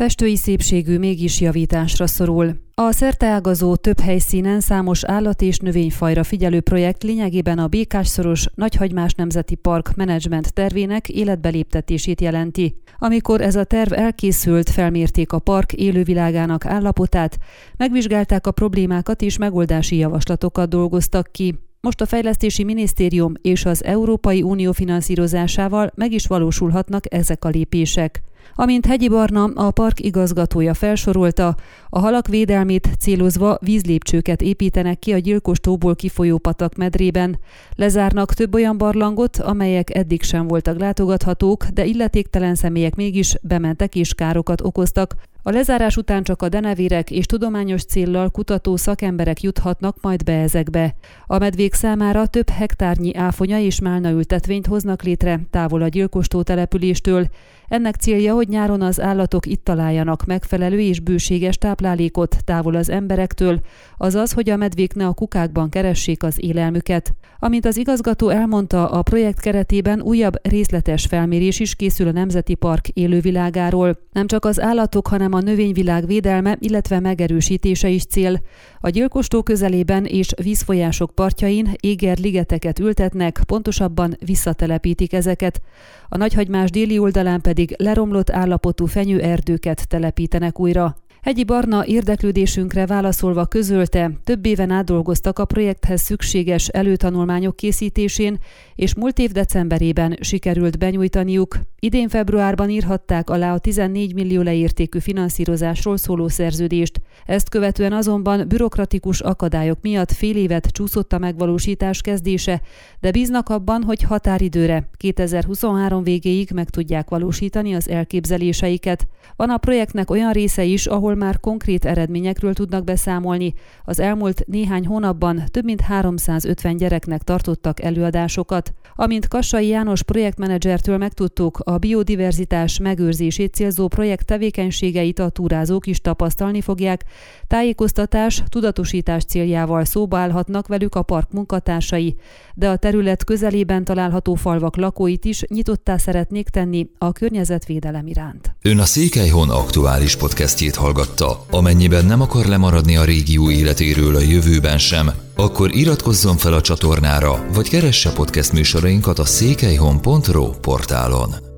Festői szépségű mégis javításra szorul. A szerteágazó több helyszínen számos állat- és növényfajra figyelő projekt lényegében a Békásszoros Nagyhagymás Nemzeti Park menedzsment tervének életbeléptetését jelenti. Amikor ez a terv elkészült, felmérték a park élővilágának állapotát, megvizsgálták a problémákat és megoldási javaslatokat dolgoztak ki. Most a Fejlesztési Minisztérium és az Európai Unió finanszírozásával meg is valósulhatnak ezek a lépések. Amint Hegyi Barna, a park igazgatója felsorolta, a halak védelmét célozva vízlépcsőket építenek ki a gyilkos tóból kifolyó patak medrében. Lezárnak több olyan barlangot, amelyek eddig sem voltak látogathatók, de illetéktelen személyek mégis bementek és károkat okoztak, a lezárás után csak a denevérek és tudományos céllal kutató szakemberek juthatnak majd be ezekbe. A medvék számára több hektárnyi áfonya és málna ültetvényt hoznak létre távol a gyilkostó településtől. Ennek célja, hogy nyáron az állatok itt találjanak megfelelő és bőséges táplálékot távol az emberektől, azaz, hogy a medvék ne a kukákban keressék az élelmüket. Amint az igazgató elmondta, a projekt keretében újabb részletes felmérés is készül a Nemzeti Park élővilágáról. Nem csak az állatok, hanem a növényvilág védelme, illetve megerősítése is cél. A gyilkostó közelében és vízfolyások partjain éger ligeteket ültetnek, pontosabban visszatelepítik ezeket. A Nagyhagymás déli oldalán pedig leromlott állapotú fenyőerdőket telepítenek újra. Hegyi Barna érdeklődésünkre válaszolva közölte, több éven átdolgoztak a projekthez szükséges előtanulmányok készítésén, és múlt év decemberében sikerült benyújtaniuk. Idén februárban írhatták alá a 14 millió leértékű finanszírozásról szóló szerződést. Ezt követően azonban bürokratikus akadályok miatt fél évet csúszott a megvalósítás kezdése, de bíznak abban, hogy határidőre 2023 végéig meg tudják valósítani az elképzeléseiket. Van a projektnek olyan része is, ahol ahol már konkrét eredményekről tudnak beszámolni. Az elmúlt néhány hónapban több mint 350 gyereknek tartottak előadásokat. Amint Kassai János projektmenedzsertől megtudtuk, a biodiverzitás megőrzését célzó projekt tevékenységeit a túrázók is tapasztalni fogják. Tájékoztatás, tudatosítás céljával szóba állhatnak velük a park munkatársai, de a terület közelében található falvak lakóit is nyitottá szeretnék tenni a környezetvédelem iránt. Ön a Székelyhon aktuális podcastjét hallgatta. Amennyiben nem akar lemaradni a régió életéről a jövőben sem, akkor iratkozzon fel a csatornára, vagy keresse podcast műsorainkat a székelyhon.pro portálon.